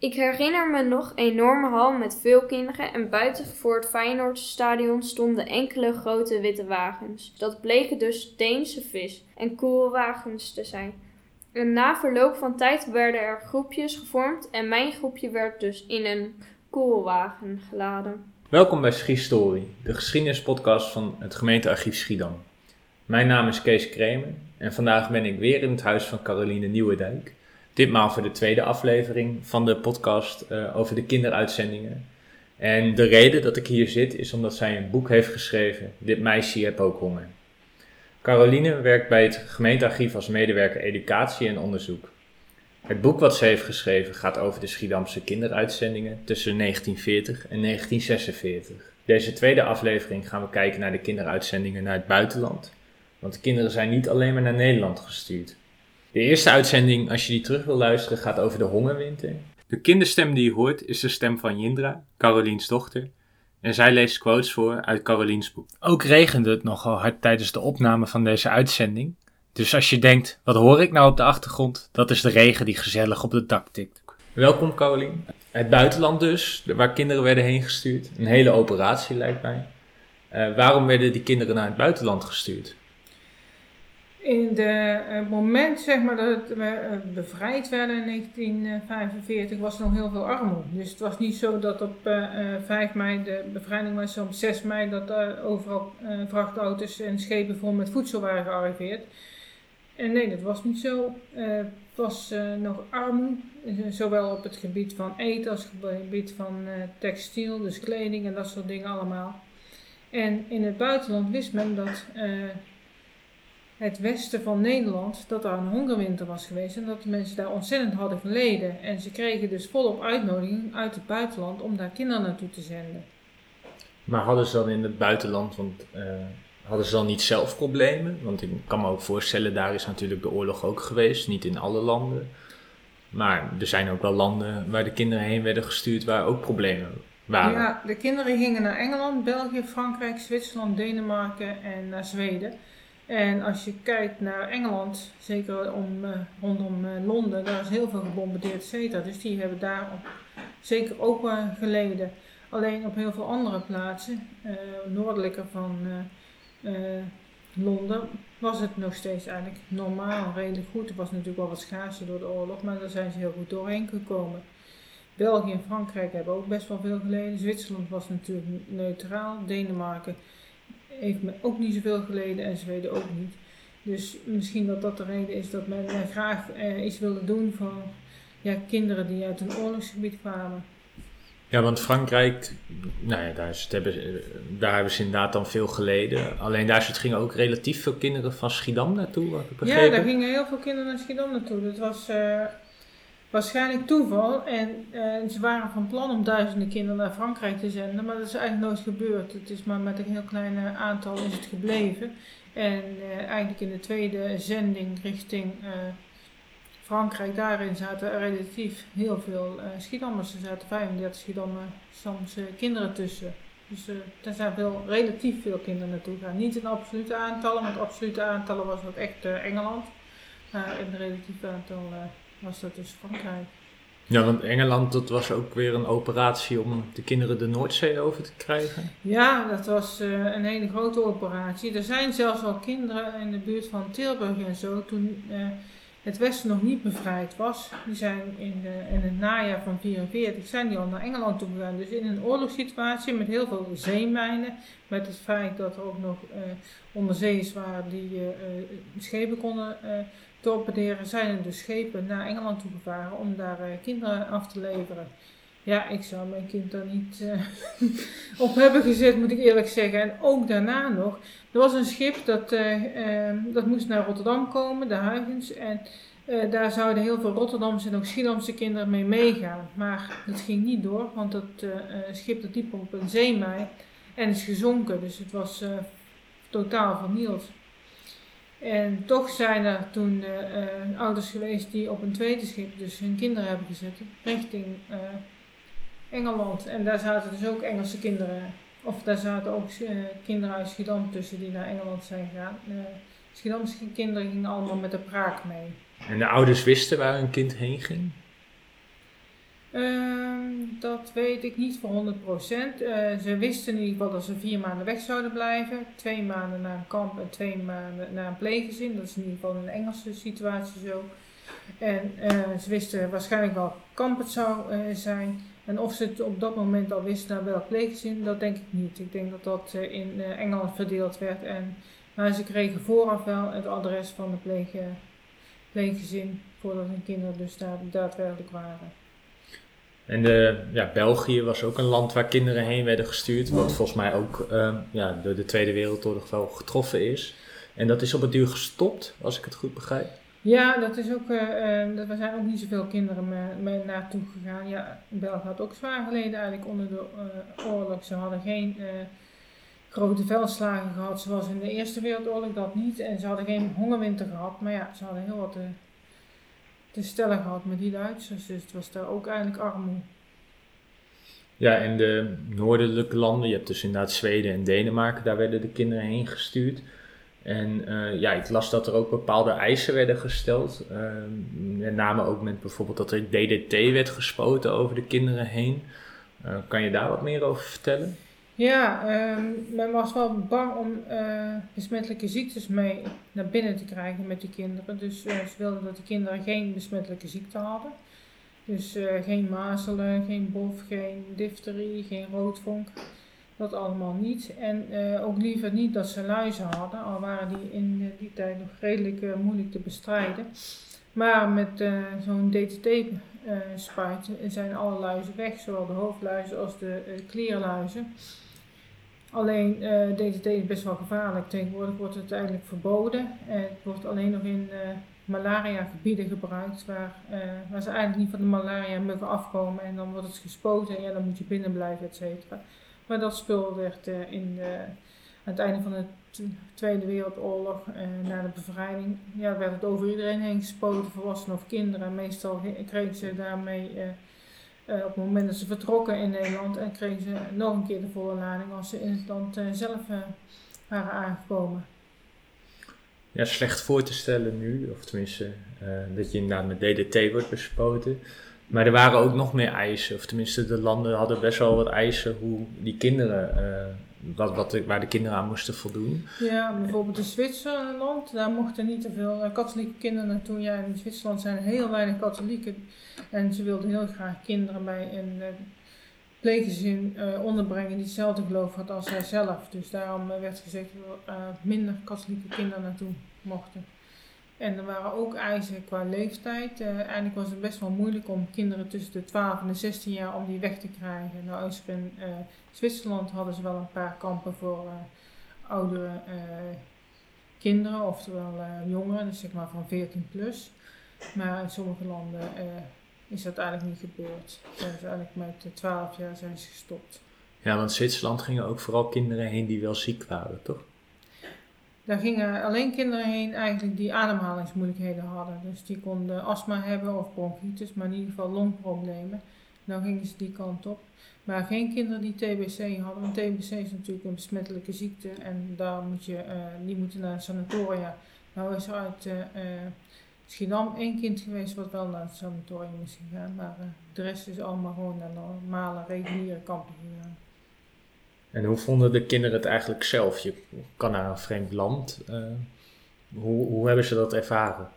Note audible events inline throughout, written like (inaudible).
Ik herinner me nog een enorme hal met veel kinderen en buiten voor het Feyenoordstadion stonden enkele grote witte wagens. Dat bleken dus Deense vis en koelwagens te zijn. En na verloop van tijd werden er groepjes gevormd en mijn groepje werd dus in een koelwagen geladen. Welkom bij Schiestory, de geschiedenispodcast van het gemeentearchief Schiedam. Mijn naam is Kees Kremer en vandaag ben ik weer in het huis van Caroline Nieuwendijk. Ditmaal voor de tweede aflevering van de podcast uh, over de kinderuitzendingen. En de reden dat ik hier zit is omdat zij een boek heeft geschreven, Dit meisje heb ook honger. Caroline werkt bij het gemeentearchief als medewerker educatie en onderzoek. Het boek wat ze heeft geschreven gaat over de Schiedamse kinderuitzendingen tussen 1940 en 1946. Deze tweede aflevering gaan we kijken naar de kinderuitzendingen naar het buitenland. Want de kinderen zijn niet alleen maar naar Nederland gestuurd. De eerste uitzending, als je die terug wil luisteren, gaat over de hongerwinter. De kinderstem die je hoort is de stem van Jindra, Caroliens dochter. En zij leest quotes voor uit Caroliens boek. Ook regende het nogal hard tijdens de opname van deze uitzending. Dus als je denkt, wat hoor ik nou op de achtergrond? Dat is de regen die gezellig op het dak tikt. Welkom Carolien. Het buitenland dus, waar kinderen werden heen gestuurd. Een hele operatie lijkt mij. Uh, waarom werden die kinderen naar het buitenland gestuurd? In het moment zeg maar, dat we eh, bevrijd werden in 1945 was er nog heel veel armoede. Dus het was niet zo dat op 5 eh, mei de bevrijding was, op 6 mei dat er overal vrachtauto's en schepen vol met voedsel waren gearriveerd. En nee, dat was niet zo. het was nog armoede, zowel op het gebied van eten als op het gebied van textiel, dus kleding en dat soort dingen allemaal. En in het buitenland wist men dat het westen van Nederland, dat daar een hongerwinter was geweest en dat de mensen daar ontzettend hadden geleden. En ze kregen dus volop uitnodiging uit het buitenland om daar kinderen naartoe te zenden. Maar hadden ze dan in het buitenland, want uh, hadden ze dan niet zelf problemen? Want ik kan me ook voorstellen, daar is natuurlijk de oorlog ook geweest, niet in alle landen. Maar er zijn ook wel landen waar de kinderen heen werden gestuurd waar ook problemen waren. Ja, de kinderen gingen naar Engeland, België, Frankrijk, Zwitserland, Denemarken en naar Zweden. En als je kijkt naar Engeland, zeker om, uh, rondom uh, Londen, daar is heel veel gebombardeerd, et Dus die hebben daar zeker ook uh, geleden. Alleen op heel veel andere plaatsen, noordelijker van Londen, was het nog steeds eigenlijk normaal, redelijk goed. Er was natuurlijk wel wat schaarste door de oorlog, maar daar zijn ze heel goed doorheen gekomen. België en Frankrijk hebben ook best wel veel geleden. Zwitserland was natuurlijk neutraal. Denemarken heeft men ook niet zoveel geleden en Zweden ook niet. Dus misschien dat dat de reden is dat men graag eh, iets wilde doen voor ja, kinderen die uit een oorlogsgebied kwamen. Ja, want Frankrijk, nou ja, daar, hebben, daar hebben ze inderdaad dan veel geleden. Alleen daar gingen ook relatief veel kinderen van Schiedam naartoe, ik Ja, daar gingen heel veel kinderen naar Schiedam naartoe. Dat was, uh, waarschijnlijk toeval. En uh, ze waren van plan om duizenden kinderen naar Frankrijk te zenden, maar dat is eigenlijk nooit gebeurd. Het is maar met een heel klein aantal is het gebleven. En uh, eigenlijk in de tweede zending richting Frankrijk, daarin zaten relatief heel veel Schiedammers. Er zaten 35 Schiedamse kinderen tussen. Dus er zijn veel, relatief veel kinderen naartoe gegaan. Niet in absolute aantallen, want absolute aantallen was dat echt Engeland. Maar in relatief aantal was dat dus Frankrijk. Ja, want Engeland, dat was ook weer een operatie om de kinderen de Noordzee over te krijgen. Ja, dat was uh, een hele grote operatie. Er zijn zelfs al kinderen in de buurt van Tilburg en zo, toen uh, het Westen nog niet bevrijd was. Die zijn in, de, in het najaar van 1944 zijn die al naar Engeland toe gegaan. Dus in een oorlogssituatie met heel veel zeemijnen, met het feit dat er ook nog uh, onderzeeërs waren die schepen konden torpederen zijn er dus schepen naar Engeland toegevaren om daar uh, kinderen af te leveren. Ja, ik zou mijn kind daar niet uh, (laughs) op hebben gezet, moet ik eerlijk zeggen. En ook daarna nog. Er was een schip dat, uh, dat moest naar Rotterdam komen, de Huygens. En daar zouden heel veel Rotterdamse en ook Schiedamse kinderen mee meegaan. Maar dat ging niet door, want dat schip dat liep op een zeemij en is gezonken. Dus het was totaal vernield. En toch zijn er toen uh, ouders geweest die op een tweede schip dus hun kinderen hebben gezet richting uh, Engeland. En daar zaten dus ook Engelse kinderen, of daar zaten ook kinderen uit Schiedam tussen die naar Engeland zijn gegaan. Schiedamse kinderen gingen allemaal met de praak mee. En de ouders wisten waar hun kind heen ging? Ehm, dat weet ik niet voor 100%. Eh ze wisten in ieder geval dat ze vier maanden weg zouden blijven. Twee maanden naar een kamp en twee maanden naar een pleeggezin. Dat is in ieder geval een Engelse situatie zo. En eh, ze wisten waarschijnlijk wel kamp het zou eh, zijn. En of ze het op dat moment al wisten naar welk pleeggezin, dat denk ik niet. Ik denk dat dat in Engeland verdeeld werd. En, maar ze kregen vooraf wel het adres van de pleeg, pleeggezin voordat hun kinderen dus daar daadwerkelijk waren. En ja, België was ook een land waar kinderen heen werden gestuurd. Wat volgens mij ook eh, ja, door de Tweede Wereldoorlog wel getroffen is. En dat is op het duur gestopt, als ik het goed begrijp. Ja, dat is ook, dat- er zijn ook niet zoveel kinderen mee naartoe gegaan. Ja, België had ook zwaar geleden eigenlijk onder de eh, oorlog. Ze hadden geen eh, grote veldslagen gehad zoals in de Eerste Wereldoorlog, dat niet. En ze hadden geen hongerwinter gehad, maar ja, ze hadden heel wat te, te stellen gehad met die Duitsers. Dus het was daar ook eigenlijk armoede. Ja, en de noordelijke landen, je hebt dus inderdaad Zweden en Denemarken, daar werden de kinderen heen gestuurd. En eh, ja, ik las dat er ook bepaalde eisen werden gesteld. Eh, met name ook met bijvoorbeeld dat er DDT werd gespoten over de kinderen heen. Eh, kan je daar wat meer over vertellen? Ja, ehm, men was wel bang om eh, besmettelijke ziektes mee naar binnen te krijgen met die kinderen. Dus eh, ze wilden dat de kinderen geen besmettelijke ziekte hadden. Dus eh, geen mazelen, geen bof, geen difterie, geen roodvonk. Dat allemaal niet. En ook liever niet dat ze luizen hadden, al waren die in die tijd nog redelijk moeilijk te bestrijden. Maar met zo'n DTT-spuit zijn alle luizen weg, zowel de hoofdluizen als de klierluizen. Alleen eh, DDT is best wel gevaarlijk. Tegenwoordig wordt het eigenlijk verboden. En het wordt alleen nog in eh malaria-gebieden gebruikt waar, eh, waar ze eigenlijk niet van de malaria mogen afkomen. En dan wordt het gespoten en ja, dan moet je binnen blijven, et cetera. Maar dat spul werd in aan het einde van de Tweede Wereldoorlog, na de bevrijding, ja, werd het over iedereen heen gespoten, volwassenen of kinderen. Meestal ge- kregen ze daarmee, op het moment dat ze vertrokken in Nederland, en kregen ze nog een keer de volle lading als ze in het land eh, zelf eh, waren aangekomen. Ja, slecht voor te stellen nu, of tenminste eh, dat je inderdaad met DDT wordt bespoten. Maar er waren ook nog meer eisen, of tenminste de landen hadden best wel wat eisen hoe die kinderen, eh, wat, waar de kinderen aan moesten voldoen. Ja, bijvoorbeeld in Zwitserland, daar mochten niet te veel eh, katholieke kinderen naartoe. Ja, in Zwitserland zijn heel weinig katholieken. En ze wilden heel graag kinderen bij een uh, pleeggezin eh, onderbrengen die hetzelfde geloof had als zij zelf. Dus daarom eh, werd gezegd dat er eh, minder katholieke kinderen naartoe mochten. En er waren ook eisen qua leeftijd. Eh, eigenlijk was het best wel moeilijk om kinderen tussen de 12 en de 16 jaar om die weg te krijgen. Nou is er eh, Zwitserland hadden ze wel een paar kampen voor eh, oudere eh, kinderen, oftewel eh, jongeren, dus zeg maar van 14 plus. Maar in sommige landen is dat eigenlijk niet gebeurd. Zijn ze eigenlijk met eh, 12 jaar zijn ze gestopt. Ja, want Zwitserland gingen ook vooral kinderen heen die wel ziek waren, toch? Daar gingen alleen kinderen heen eigenlijk die ademhalingsmoeilijkheden hadden. Dus die konden astma hebben of bronchitis, maar in ieder geval longproblemen. Dan gingen ze die kant op. Maar geen kinderen die TBC hadden, want TBC is natuurlijk een besmettelijke ziekte en daar moet je, eh, die moeten naar een sanatoria. Nou is er uit eh, Schiedam één kind geweest wat wel naar het sanatorium is gegaan, maar de rest is allemaal gewoon naar normale reguliere kampen gegaan. En hoe vonden de kinderen het eigenlijk zelf? Je kan naar een vreemd land. hoe, hoe hebben ze dat ervaren?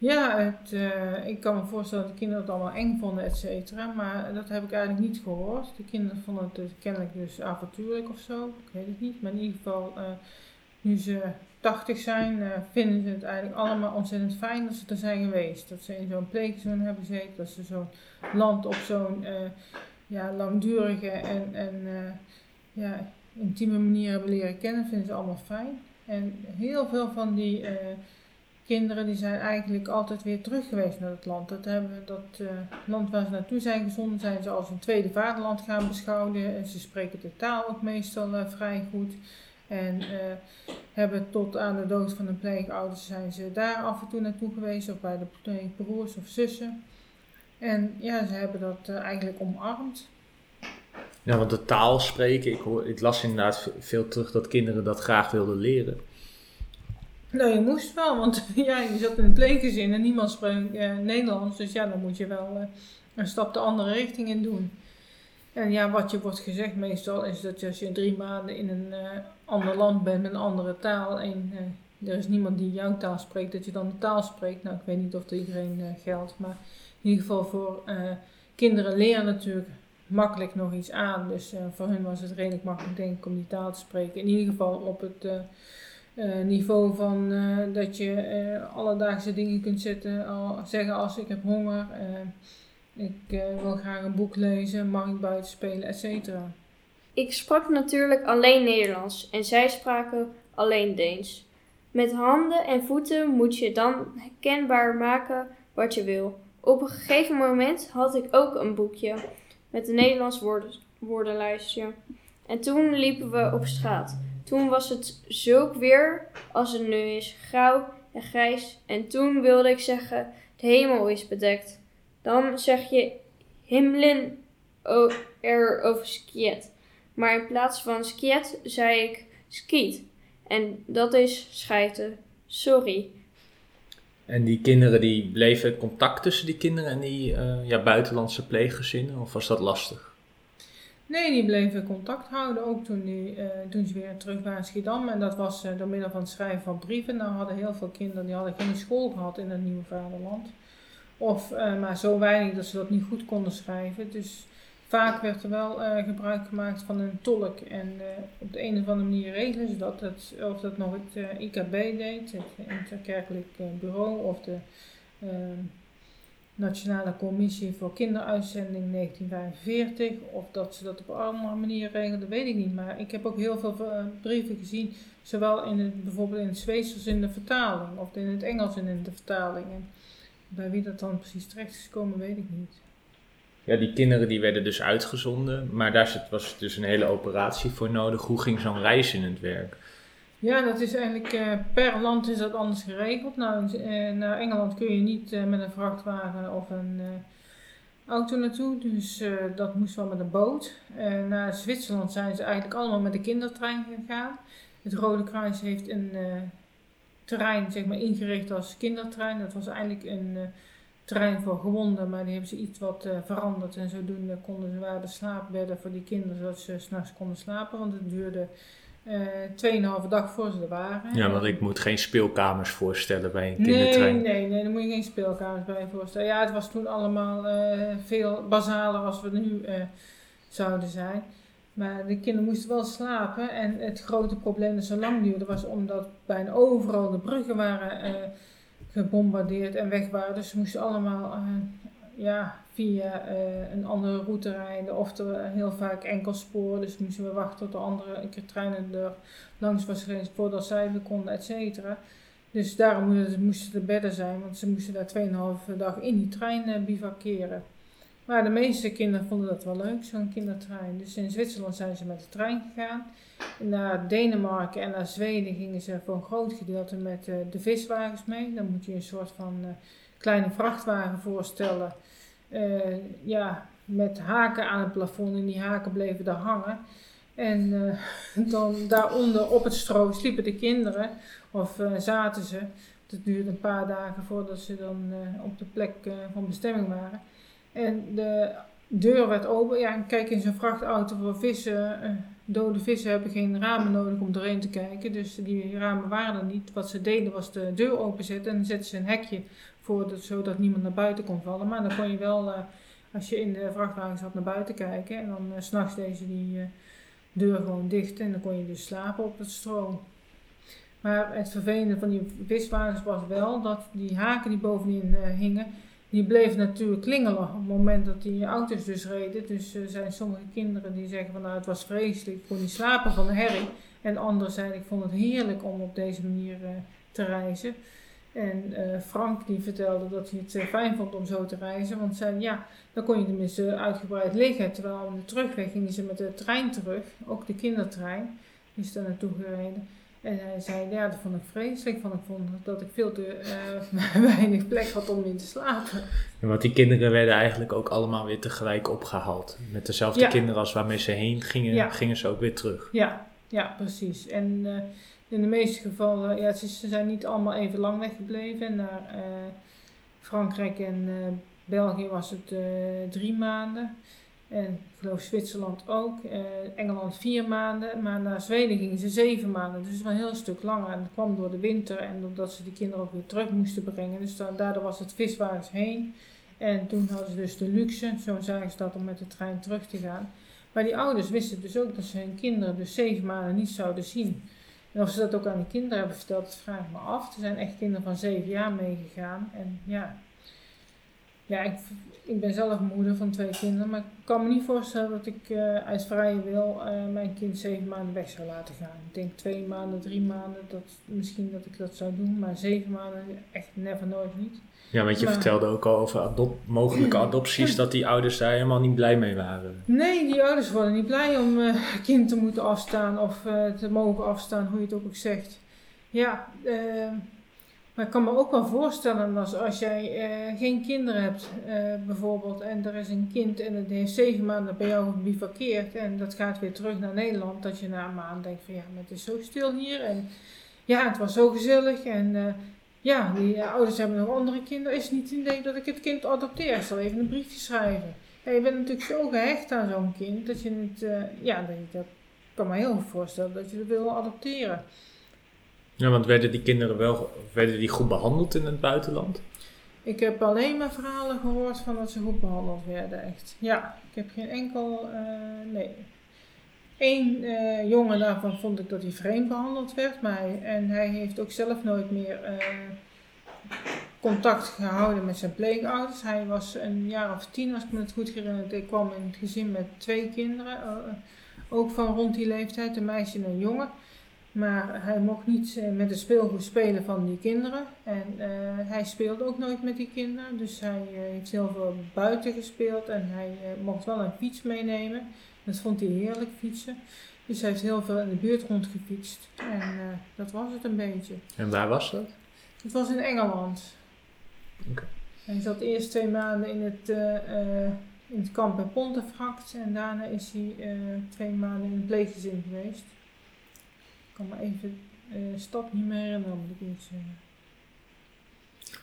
Ja, het, eh, ik kan me voorstellen dat de kinderen het allemaal eng vonden, et cetera. Maar dat heb ik eigenlijk niet gehoord. De kinderen vonden het dus kennelijk dus avontuurlijk of zo. Ik weet het niet. Maar in ieder geval, eh, nu ze 80 zijn, eh, vinden ze het eigenlijk allemaal ontzettend fijn dat ze er zijn geweest. Dat ze in zo'n pleegzoon hebben gezeten. Dat ze zo'n land op zo'n ja, langdurige en, en ja, intieme manier hebben leren kennen. Vinden ze allemaal fijn. En heel veel van die... kinderen die zijn eigenlijk altijd weer terug geweest naar het land. Dat, hebben, dat eh, land waar ze naartoe zijn gezonden, zijn ze als een tweede vaderland gaan beschouwen. En ze spreken de taal ook meestal eh, vrij goed. En eh, hebben tot aan de dood van hun pleegouders zijn ze daar af en toe naartoe geweest. Of bij de broers of zussen. En ja, ze hebben dat eigenlijk omarmd. Ja, want de taal spreken, ik, hoor, ik las inderdaad ve- veel terug dat kinderen dat graag wilden leren. Nou, je moest wel, want (laughs) ja, je zat in een pleeggezin en niemand spreekt eh, Nederlands. Dus ja, dan moet je wel eh, een stap de andere richting in doen. En ja, wat je wordt gezegd meestal is dat als je drie maanden in een uh, ander land bent met een andere taal en er is niemand die jouw taal spreekt, dat je dan de taal spreekt. Nou, ik weet niet of dat iedereen geldt, maar in ieder geval voor kinderen leren natuurlijk makkelijk nog iets aan. Dus voor hun was het redelijk makkelijk denk ik om die taal te spreken. In ieder geval op het niveau van dat je alledaagse dingen kunt zetten, al, zeggen als ik heb honger ik wil graag een boek lezen, mag ik buiten spelen, etc. Ik sprak natuurlijk alleen Nederlands en zij spraken alleen Deens. Met handen en voeten moet je dan kenbaar maken wat je wil. Op een gegeven moment had ik ook een boekje met een Nederlands woorden, woordenlijstje. En toen liepen we op straat. Toen was het zulk weer als het nu is, grauw en grijs. En toen wilde ik zeggen, de hemel is bedekt. Dan zeg je himlen er over skiet. Maar in plaats van skiet zei ik skiet. En dat is schijten. Sorry. En die kinderen, die bleven contact tussen die kinderen en die uh, ja, buitenlandse pleeggezinnen? Of was dat lastig? Nee, die bleven contact houden, ook toen, die, uh, toen ze weer terug waren in Schiedam. En dat was uh, door middel van het schrijven van brieven. Nou hadden heel veel kinderen, die hadden geen school gehad in het nieuwe vaderland. Of uh, maar zo weinig dat ze dat niet goed konden schrijven. Dus vaak werd er wel gebruik gemaakt van een tolk. En op de een of andere manier regelen ze dat. dat of dat nog het IKB deed, het Interkerkelijk Bureau, of de Nationale Commissie voor Kinderuitzending 1945. Of dat ze dat op andere manier regelden, weet ik niet. Maar ik heb ook heel veel brieven gezien, zowel in het, bijvoorbeeld in het Zweeds in de vertaling. Of in het Engels en in de vertaling. Bij wie dat dan precies terecht is gekomen, weet ik niet. Ja, die kinderen die werden dus uitgezonden, maar daar was dus een hele operatie voor nodig. Hoe ging zo'n reis in het werk? Ja, dat is eigenlijk uh, per land is dat anders geregeld. Nou, uh, naar Engeland kun je niet uh, met een vrachtwagen of een auto naartoe, dus dat moest wel met een boot. naar Zwitserland zijn ze eigenlijk allemaal met de kindertrein gegaan. Het Rode Kruis heeft een terrein zeg maar, ingericht als kindertrein. Dat was eigenlijk een uh, terrein voor gewonden, maar die hebben ze iets wat veranderd. En zodoende konden ze waar de slaapbedden voor die kinderen, zodat ze s'nachts konden slapen. Want het duurde uh, 2,5 dag voor ze er waren. Ja, want ik moet geen speelkamers voorstellen bij een kindertrein. Nee, nee, nee, daar moet je geen speelkamers bij voorstellen. Ja, het was toen allemaal veel basaler als we nu zouden zijn. Maar de kinderen moesten wel slapen. En het grote probleem dat zo lang duurde was omdat bijna overal de bruggen waren gebombardeerd en weg waren. Dus ze moesten allemaal ja, via uh, een andere route rijden. Of er heel vaak enkel spoor. Dus moesten we wachten tot de andere keer treinen er langs was geen spoor dat zij weer konden, et cetera. Dus daarom moesten de bedden zijn, want ze moesten daar 2,5 dag in die trein bivakeren. Maar de meeste kinderen vonden dat wel leuk, zo'n kindertrein. Dus in Zwitserland zijn ze met de trein gegaan. Naar Denemarken en naar Zweden gingen ze voor een groot gedeelte met uh, de viswagens mee. Dan moet je een soort van uh, kleine vrachtwagen voorstellen. Uh, ja, met haken aan het plafond en die haken bleven daar hangen. En (laughs) dan daaronder op het stro sliepen de kinderen of zaten ze. Het duurde een paar dagen voordat ze dan op de plek van bestemming waren. En de deur werd open. Ja, kijk in zo'n vrachtauto voor vissen. Dode vissen hebben geen ramen nodig om doorheen te kijken. Dus die ramen waren er niet. Wat ze deden was de deur openzetten en dan zetten ze een hekje voor, dat, zodat niemand naar buiten kon vallen. Maar dan kon je wel, uh, als je in de vrachtwagen zat, naar buiten kijken. En dan uh, s'nachts deze die deur gewoon dicht en dan kon je dus slapen op het stro. Maar het vervelende van die viswagens was wel dat die haken die bovenin hingen, die bleef natuurlijk klingelen op het moment dat die auto's dus reden. Dus er zijn sommige kinderen die zeggen van nou het was vreselijk, ik kon slapen van de herrie. En anderen zeiden ik vond het heerlijk om op deze manier te reizen. En uh, Frank die vertelde dat hij het uh, fijn vond om zo te reizen. Want zei ja, dan kon je tenminste uitgebreid liggen. Terwijl op de terugweg gingen ze met de trein terug, ook de kindertrein. Die is daar naartoe gereden. En hij zei, ja, dat vond ik vreselijk. Van, ik vond dat ik veel te uh, (laughs) weinig plek had om in te slapen. Ja, want die kinderen werden eigenlijk ook allemaal weer tegelijk opgehaald. Met dezelfde kinderen als waarmee ze heen gingen, gingen ze ook weer terug. Ja, ja precies. En uh, in de meeste gevallen, ja, ze zijn niet allemaal even lang weggebleven. Naar uh, Frankrijk en België was het eh, drie maanden. En ik geloof Zwitserland ook. Eh, Engeland vier maanden. Maar naar Zweden gingen ze zeven maanden. Dus het was een heel stuk langer. En dat kwam door de winter en omdat ze die kinderen ook weer terug moesten brengen. Dus dan, daardoor was het viswagens heen. En toen hadden ze dus de luxe, zo zagen ze dat, om met de trein terug te gaan. Maar die ouders wisten dus ook dat ze hun kinderen dus zeven maanden niet zouden zien. En of ze dat ook aan de kinderen hebben verteld, dat vraag ik me af. Er zijn echt kinderen van zeven jaar meegegaan. En ja, ja ik, ik ben zelf moeder van twee kinderen, maar ik kan me niet voorstellen dat ik uh, uit vrije wil uh, mijn kind zeven maanden weg zou laten gaan. Ik denk twee maanden, drie maanden, dat, misschien dat ik dat zou doen, maar zeven maanden echt never nooit niet. Ja, want je vertelde ook al over adop mogelijke adopties, dat die ouders daar helemaal niet blij mee waren. Nee, die ouders worden niet blij om uh, kind te moeten afstaan of te mogen afstaan, hoe je het ook, ook zegt. Ja, maar ik kan me ook wel voorstellen als, als jij uh, geen kinderen hebt, uh, bijvoorbeeld, en er is een kind en het heeft zeven maanden bij jou bivakkeerd en dat gaat weer terug naar Nederland, dat je na een maand denkt van ja, maar het is zo stil hier en ja, het was zo gezellig en uh, ja, die ouders hebben nog andere kinderen, is het niet het idee dat ik het kind adopteer, ik zal even een briefje schrijven. Ja, je bent natuurlijk zo gehecht aan zo'n kind dat je het, ja, dat kan me heel goed voorstellen dat je het wil adopteren. Ja, want werden die kinderen wel werden die goed behandeld in het buitenland? Ik heb alleen maar verhalen gehoord van dat ze goed behandeld werden, echt. Ja, ik heb geen enkel, uh, nee. Eén uh, jongen daarvan vond ik dat hij vreemd behandeld werd, maar en hij heeft ook zelf nooit meer uh, contact gehouden met zijn pleegouders. Hij was een jaar of tien, als ik me het goed herinner. Ik kwam in het gezin met twee kinderen, ook van rond die leeftijd, een meisje en een jongen. Maar hij mocht niet eh, met de speelgoed spelen van die kinderen. En uh, hij speelde ook nooit met die kinderen. Dus hij uh, heeft heel veel buiten gespeeld. En hij uh, mocht wel een fiets meenemen. Dat vond hij heerlijk fietsen. Dus hij heeft heel veel in de buurt rondgefietst. En dat was het een beetje. En waar was dat? Het was in Engeland. Okay. Hij zat eerst twee maanden in het, in het kamp in Pontefract. En daarna is hij twee maanden in het pleeggezin geweest kan me even uh, stad niet meer herinneren, moet ik niet zeggen.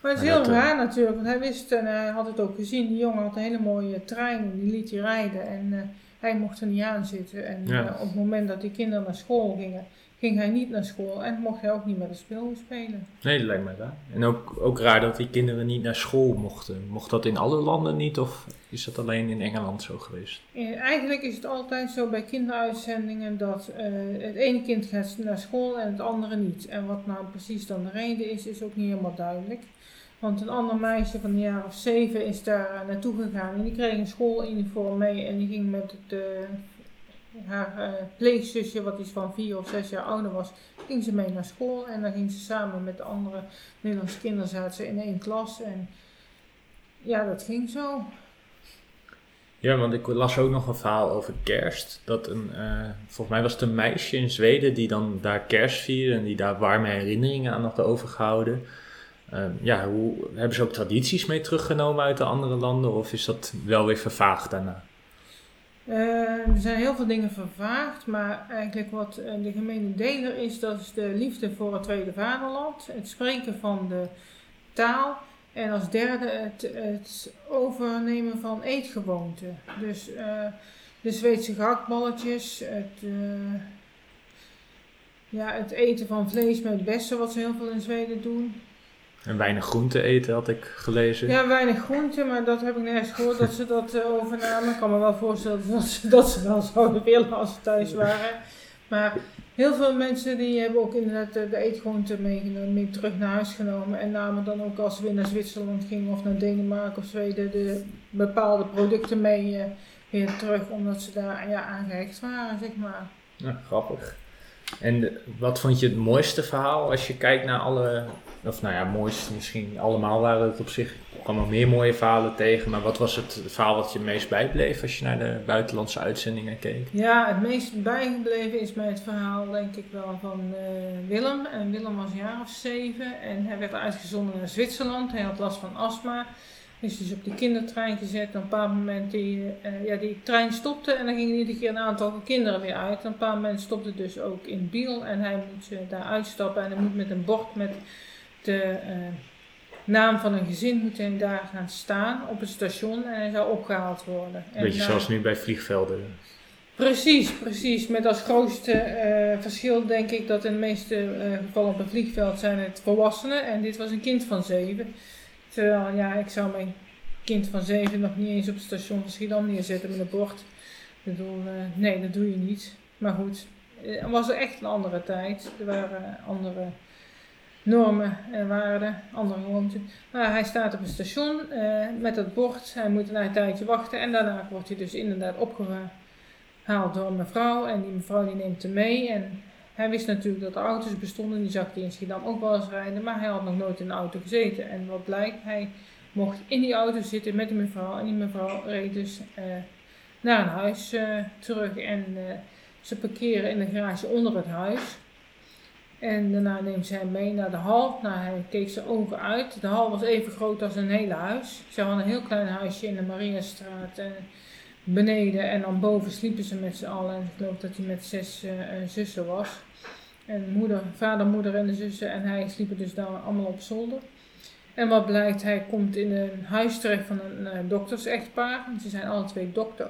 Maar het is heel raar natuurlijk, want hij wist en hij had het ook gezien. Die jongen had een hele mooie trein en die liet hij rijden. En hij mocht er niet aan zitten. En ja. op het moment dat die kinderen naar school gingen, ging hij niet naar school en mocht hij ook niet met de speelgoed spelen. Nee, dat lijkt mij raar. En ook, ook raar dat die kinderen niet naar school mochten. Mocht dat in alle landen niet of is dat alleen in Engeland zo geweest? Eh, eigenlijk is het altijd zo bij kinderuitzendingen dat uh, het ene kind gaat naar school en het andere niet. En wat nou precies dan de reden is, is ook niet helemaal duidelijk. Want een ander meisje van een jaar of zeven is daar naartoe gegaan en die kreeg een schooluniform mee en die ging met de haar uh, pleegzusje, wat iets van vier of zes jaar ouder was, ging ze mee naar school. En dan ging ze samen met de andere Nederlandse kinderen zaten ze in één klas. En ja, dat ging zo. Ja, want ik las ook nog een verhaal over kerst. Dat een, uh, volgens mij was het een meisje in Zweden die dan daar kerst vierde en die daar warme herinneringen aan had overgehouden. Uh, ja, hoe, hebben ze ook tradities mee teruggenomen uit de andere landen of is dat wel weer vervaagd daarna? Uh, er zijn heel veel dingen vervaagd, maar eigenlijk wat uh, de gemene deler is, dat is de liefde voor het tweede vaderland, het spreken van de taal en als derde het, overnemen van eetgewoonten. Dus uh, de Zweedse gehaktballetjes, het, ja, het eten van vlees met bessen, wat ze heel veel in Zweden doen. En weinig groente eten had ik gelezen. Ja, weinig groente, maar dat heb ik nergens gehoord dat ze dat uh, overnamen. Ik kan me wel voorstellen dat ze dat ze wel zouden willen als ze thuis waren. Maar heel veel mensen die hebben ook inderdaad de, de eetgroenten meegenomen, mee terug naar huis genomen. En namen dan ook als ze weer naar Zwitserland gingen of naar Denemarken of Zweden de bepaalde producten mee uh, weer terug. Omdat ze daar ja, aan gehecht waren, zeg maar. Ja, grappig. En wat vond je het mooiste verhaal als je kijkt naar alle, of nou ja, mooiste misschien allemaal waren het op zich. Ik kwam nog meer mooie verhalen tegen, maar wat was het verhaal wat je meest bijbleef als je naar de buitenlandse uitzendingen keek? Ja, het meest bijgebleven is mij het verhaal denk ik wel van uh, Willem. En Willem was een jaar of zeven en hij werd uitgezonden naar Zwitserland. Hij had last van astma is dus op die kindertrein gezet. Op een paar moment die, uh, ja, die trein stopte en dan gingen iedere keer een aantal kinderen weer uit. Op een paar moment stopte het dus ook in Biel en hij moet uh, daar uitstappen en hij moet met een bord met de, uh, naam van een gezin moet hij daar gaan staan op het station en hij zou opgehaald worden. En Beetje zoals nu bij vliegvelden. Precies, precies. Met als grootste eh, verschil denk ik dat in de meeste eh, gevallen op een vliegveld zijn het volwassenen en dit was een kind van zeven. Terwijl ja, ik zou mijn kind van zeven nog niet eens op het station van Schiedam neerzetten met een bord. Ik bedoel, eh, nee, dat doe je niet. Maar goed, eh, het was echt een andere tijd. Er waren andere normen en waarden, andere gewoonten. Maar hij staat op het station eh, met dat bord. Hij moet een tijdje wachten en daarna wordt hij dus inderdaad opgehaald door een mevrouw. En die mevrouw die neemt hem mee. En hij wist natuurlijk dat er auto's bestonden. Die zag hij in Schiedam ook wel eens rijden. Maar hij had nog nooit in een auto gezeten. En wat blijkt, hij mocht in die auto zitten met die mevrouw. En die mevrouw reed dus eh, naar een huis eh, terug. En eh, ze parkeren in de garage onder het huis. En daarna neemt ze hem mee naar de hal. Nou, hij keek zijn ogen uit. De hal was even groot als een hele huis. Ze hadden een heel klein huisje in de Mariastraat. Beneden en dan boven sliepen ze met z'n allen. En ik geloof dat hij met zes eh, eh, zussen was. En moeder, vader, moeder en de zussen. En hij sliepen dus daar allemaal op zolder. En wat blijkt, hij komt in een huis terecht van een eh, dokters-echtpaar. Ze zijn alle twee dokter.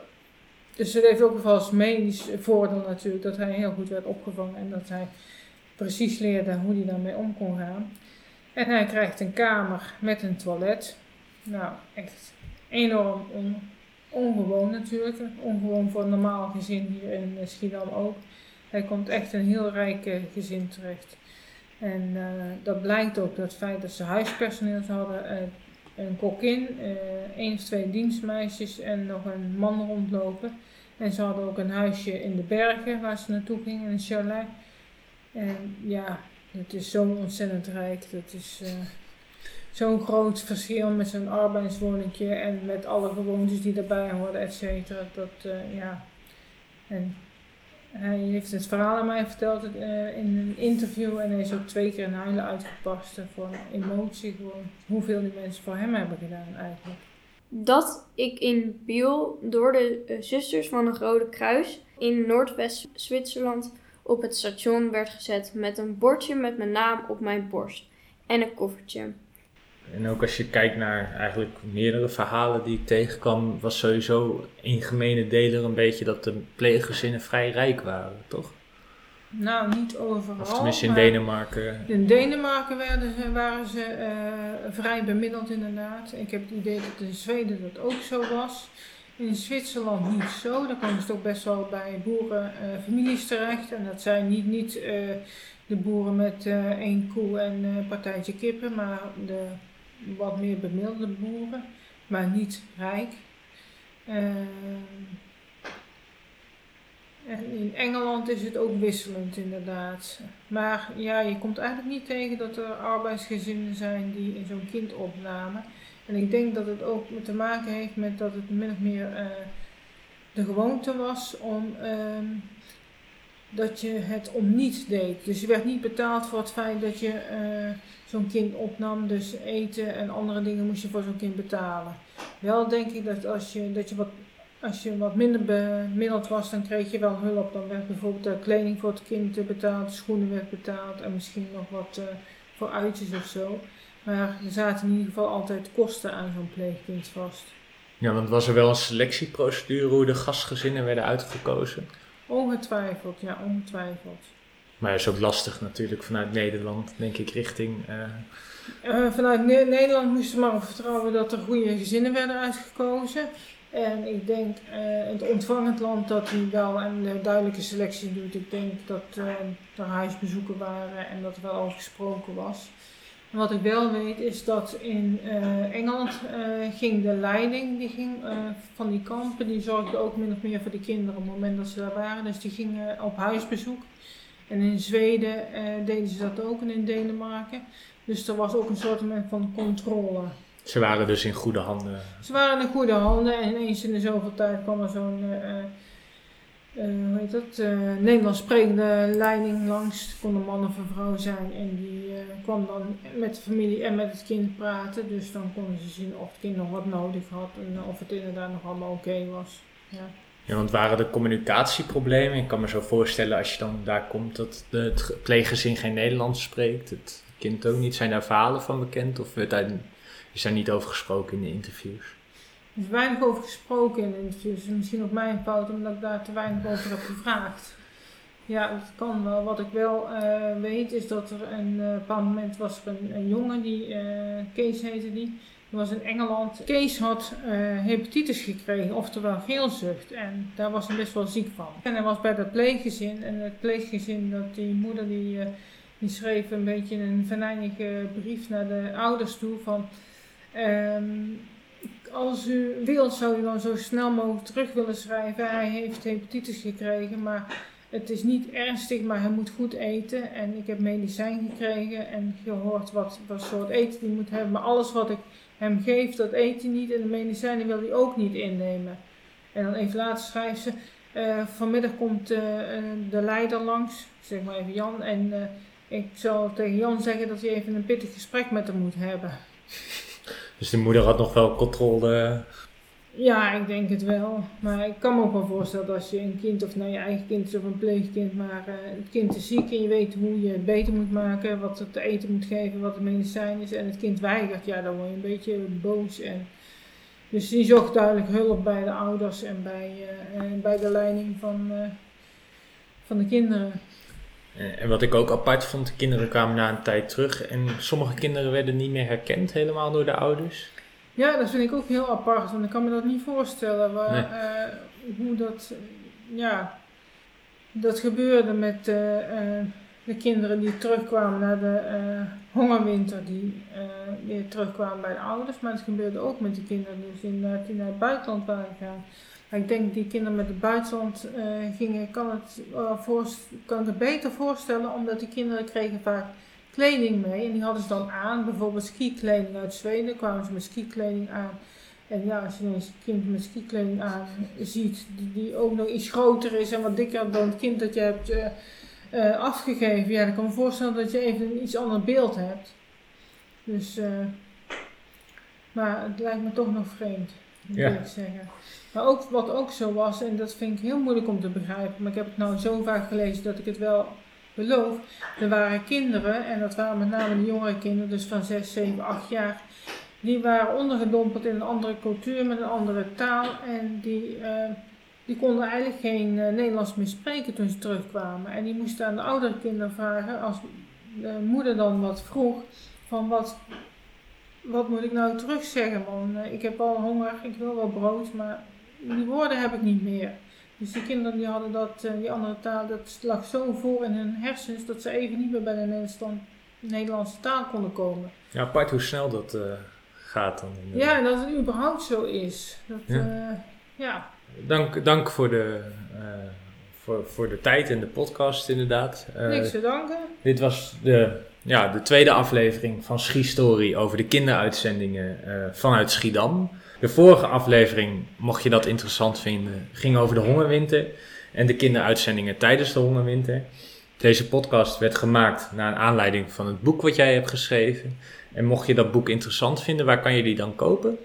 Dus het heeft ook wel als medisch voordeel natuurlijk dat hij heel goed werd opgevangen. En dat hij precies leerde hoe hij daarmee om kon gaan. En hij krijgt een kamer met een toilet. Nou, echt enorm on- ongewoon natuurlijk. Ongewoon voor een normaal gezin hier in eh, Schiedam ook. Hij komt echt een heel rijk eh, gezin terecht. En eh, dat blijkt ook door het feit dat ze huispersoneel hadden. eh, een kokkin, eh één of twee dienstmeisjes en nog een man rondlopen. En ze hadden ook een huisje in de bergen waar ze naartoe gingen, een chalet. En ja, het is zo ontzettend rijk. Dat is zo'n groot verschil met zo'n arbeidswoningje en met alle gewoontes die daarbij horen, et cetera. Dat, eh, ja. En hij heeft het verhaal aan mij verteld eh, in een interview en hij is ook twee keer in huilen uitgebarsten voor emotie. Gewoon hoeveel die mensen voor hem hebben gedaan eigenlijk. Dat ik in Biel door de eh, Zusters van het Rode Kruis in Noordwest-Zwitserland op het station werd gezet met een bordje met mijn naam op mijn borst en een koffertje. En ook als je kijkt naar eigenlijk meerdere verhalen die ik tegenkwam, was sowieso een gemene deler een beetje dat de pleeggezinnen vrij rijk waren, toch? Nou, niet overal. Of tenminste in Denemarken. In Denemarken werden ze, waren ze eh, vrij bemiddeld inderdaad. Ik heb het idee dat in Zweden dat ook zo was. In Zwitserland niet zo. Daar komen ze toch best wel bij boerenfamilies terecht. En dat zijn niet, niet eh, de boeren met eh, één koe en eh, een partijtje kippen, maar de wat meer bemiddelde boeren. Maar niet rijk. Ehm, en in Engeland is het ook wisselend inderdaad. Maar ja, je komt eigenlijk niet tegen dat er arbeidsgezinnen zijn die zo'n kind opnamen. En ik denk dat het ook te maken heeft met dat het min of meer eh, de gewoonte was om ehm, dat je het om niets deed. Dus je werd niet betaald voor het feit dat je eh, zo'n kind opnam. Dus eten en andere dingen moest je voor zo'n kind betalen. Wel denk ik dat als je, dat je wat als je wat minder bemiddeld was, dan kreeg je wel hulp. Dan werd bijvoorbeeld kleding voor het kind betaald, schoenen werd betaald en misschien nog wat eh, voor uitjes of zo. Maar er zaten in ieder geval altijd kosten aan zo'n pleegkind vast. Ja, want was er wel een selectieprocedure hoe de gastgezinnen werden uitgekozen? Ongetwijfeld, ja, ongetwijfeld. Maar het is ook lastig natuurlijk vanuit Nederland, denk ik, richting... eh, Eh, vanuit Ne- Nederland moesten we maar op vertrouwen dat er goede gezinnen werden uitgekozen. En ik denk eh, het ontvangend land dat hij wel een duidelijke selectie doet. Ik denk dat er huisbezoeken waren en dat er wel over gesproken was. Wat ik wel weet is dat in eh, Engeland eh, ging de leiding die ging, eh, van die kampen, die zorgde ook min of meer voor die kinderen op het moment dat ze daar waren. Dus die gingen op huisbezoek. En in Zweden deden ze dat ook en in Denemarken. Dus er was ook een soort van controle. ze waren dus in goede handen. Ze waren in goede handen en eens in de zoveel tijd kwam er zo'n, hoe heet dat, eh, Nederlands sprekende leiding langs. Het kon een man of een vrouw zijn en die eh, kwam dan met de familie en met het kind praten. Dus dan konden ze zien of het kind nog wat nodig had en of het inderdaad nog allemaal oké was. Ja. Ja, want waren er communicatieproblemen? Ik kan me zo voorstellen als je dan daar komt dat de- het pleeggezin geen Nederlands spreekt. Het kind ook niet. Zijn daar verhalen van bekend of is daar niet over gesproken in de interviews? Er is weinig over gesproken in de interviews. Misschien ook mijn fout omdat ik daar te weinig over heb gevraagd. Ja, dat kan wel. Wat ik wel eh, weet is dat er een uh, bepaald moment was er een, jongen, die, uh, Kees heette die, die was in Engeland. Kees had hepatitis gekregen, oftewel geelzucht. En daar was hij best wel ziek van. En hij was bij dat pleeggezin. En het pleeggezin, dat die moeder, die, schreef een beetje een venijnige brief naar de ouders toe van... Um, als u wilt, zou u dan zo snel mogelijk terug willen schrijven. Hij heeft hepatitis gekregen, maar het is niet ernstig, maar hij moet goed eten. En ik heb medicijn gekregen en gehoord wat, wat soort eten hij moet hebben. Maar alles wat ik hem geef, dat eet hij niet. En de medicijnen wil hij ook niet innemen. En dan even later schrijft ze. Uh, vanmiddag komt uh, de leider langs, zeg maar even Jan. En uh, ik zal tegen Jan zeggen dat hij even een pittig gesprek met hem moet hebben. Dus de moeder had nog wel controle ja, ik denk het wel. Maar ik kan me ook wel voorstellen dat als je een kind, of nou je eigen kind is of een pleegkind, maar uh, het kind is ziek en je weet hoe je het beter moet maken, wat het te eten moet geven, wat het medicijn is en het kind weigert, ja, dan word je een beetje boos. En, dus die zocht duidelijk hulp bij de ouders en bij, uh, bij de leiding van, uh, van de kinderen. En wat ik ook apart vond, de kinderen kwamen na een tijd terug en sommige kinderen werden niet meer herkend helemaal door de ouders. Ja, dat vind ik ook heel apart, want ik kan me dat niet voorstellen waar, nee. uh, hoe dat, ja, dat gebeurde met uh, uh, de kinderen die terugkwamen naar de hongerwinter, die weer terugkwamen bij de ouders. Maar het gebeurde ook met de kinderen dus die naar het buitenland waren gegaan. Ik denk die kinderen met het buitenland gingen, kan, het, kan ik het beter voorstellen, omdat die kinderen kregen vaak kleding mee. En die hadden ze dan aan, bijvoorbeeld skikleding uit Zweden, kwamen ze met skikleding aan. En ja, als je een kind met skikleding aan ziet, die, ook nog iets groter is en wat dikker dan het kind dat je hebt uh, uh, afgegeven, ja, dan kan ik me voorstellen dat je even een iets ander beeld hebt. Dus, uh, maar het lijkt me toch nog vreemd, moet ja. ik zeggen. Maar ook, wat ook zo was, en dat vind ik heel moeilijk om te begrijpen, maar ik heb het nou zo vaak gelezen dat ik het wel beloof. Er waren kinderen, en dat waren met name de jongere kinderen, dus van 6, 7, 8 jaar, die waren ondergedompeld in een andere cultuur met een andere taal. En die, uh, die konden eigenlijk geen uh, Nederlands meer spreken toen ze terugkwamen. En die moesten aan de oudere kinderen vragen, als de moeder dan wat vroeg, van wat, wat moet ik nou terugzeggen man? Uh, ik heb al honger, ik wil wel brood, maar die woorden heb ik niet meer. Dus die kinderen die hadden dat, uh, die andere taal, dat lag zo voor in hun hersens dat ze even niet meer bij de Nederlandse taal konden komen. Ja, apart hoe snel dat uh, gaat dan. De... Ja, en dat het überhaupt zo is. Dat, ja. Ja. Dank, dank voor, de, voor, voor de tijd en de podcast inderdaad. Niks te danken. Dit was de, ja, de tweede aflevering van Schiestory over de kinderuitzendingen vanuit Schiedam. De vorige aflevering, mocht je dat interessant vinden, ging over de hongerwinter en de kinderuitzendingen tijdens de hongerwinter. Deze podcast werd gemaakt naar aanleiding van het boek wat jij hebt geschreven. En mocht je dat boek interessant vinden, waar kan je die dan kopen?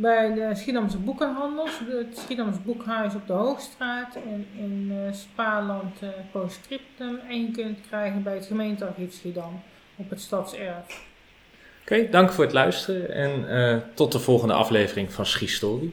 Bij de Schiedamse Boekenhandels, het Schiedamse Boekhuis op de Hoogstraat en in uh, Spaarland uh, Postscriptum. En je kunt krijgen bij het gemeentearchief Schiedam op het Stadserf. Oké, dank voor het luisteren en uh, tot de volgende aflevering van Schiestory.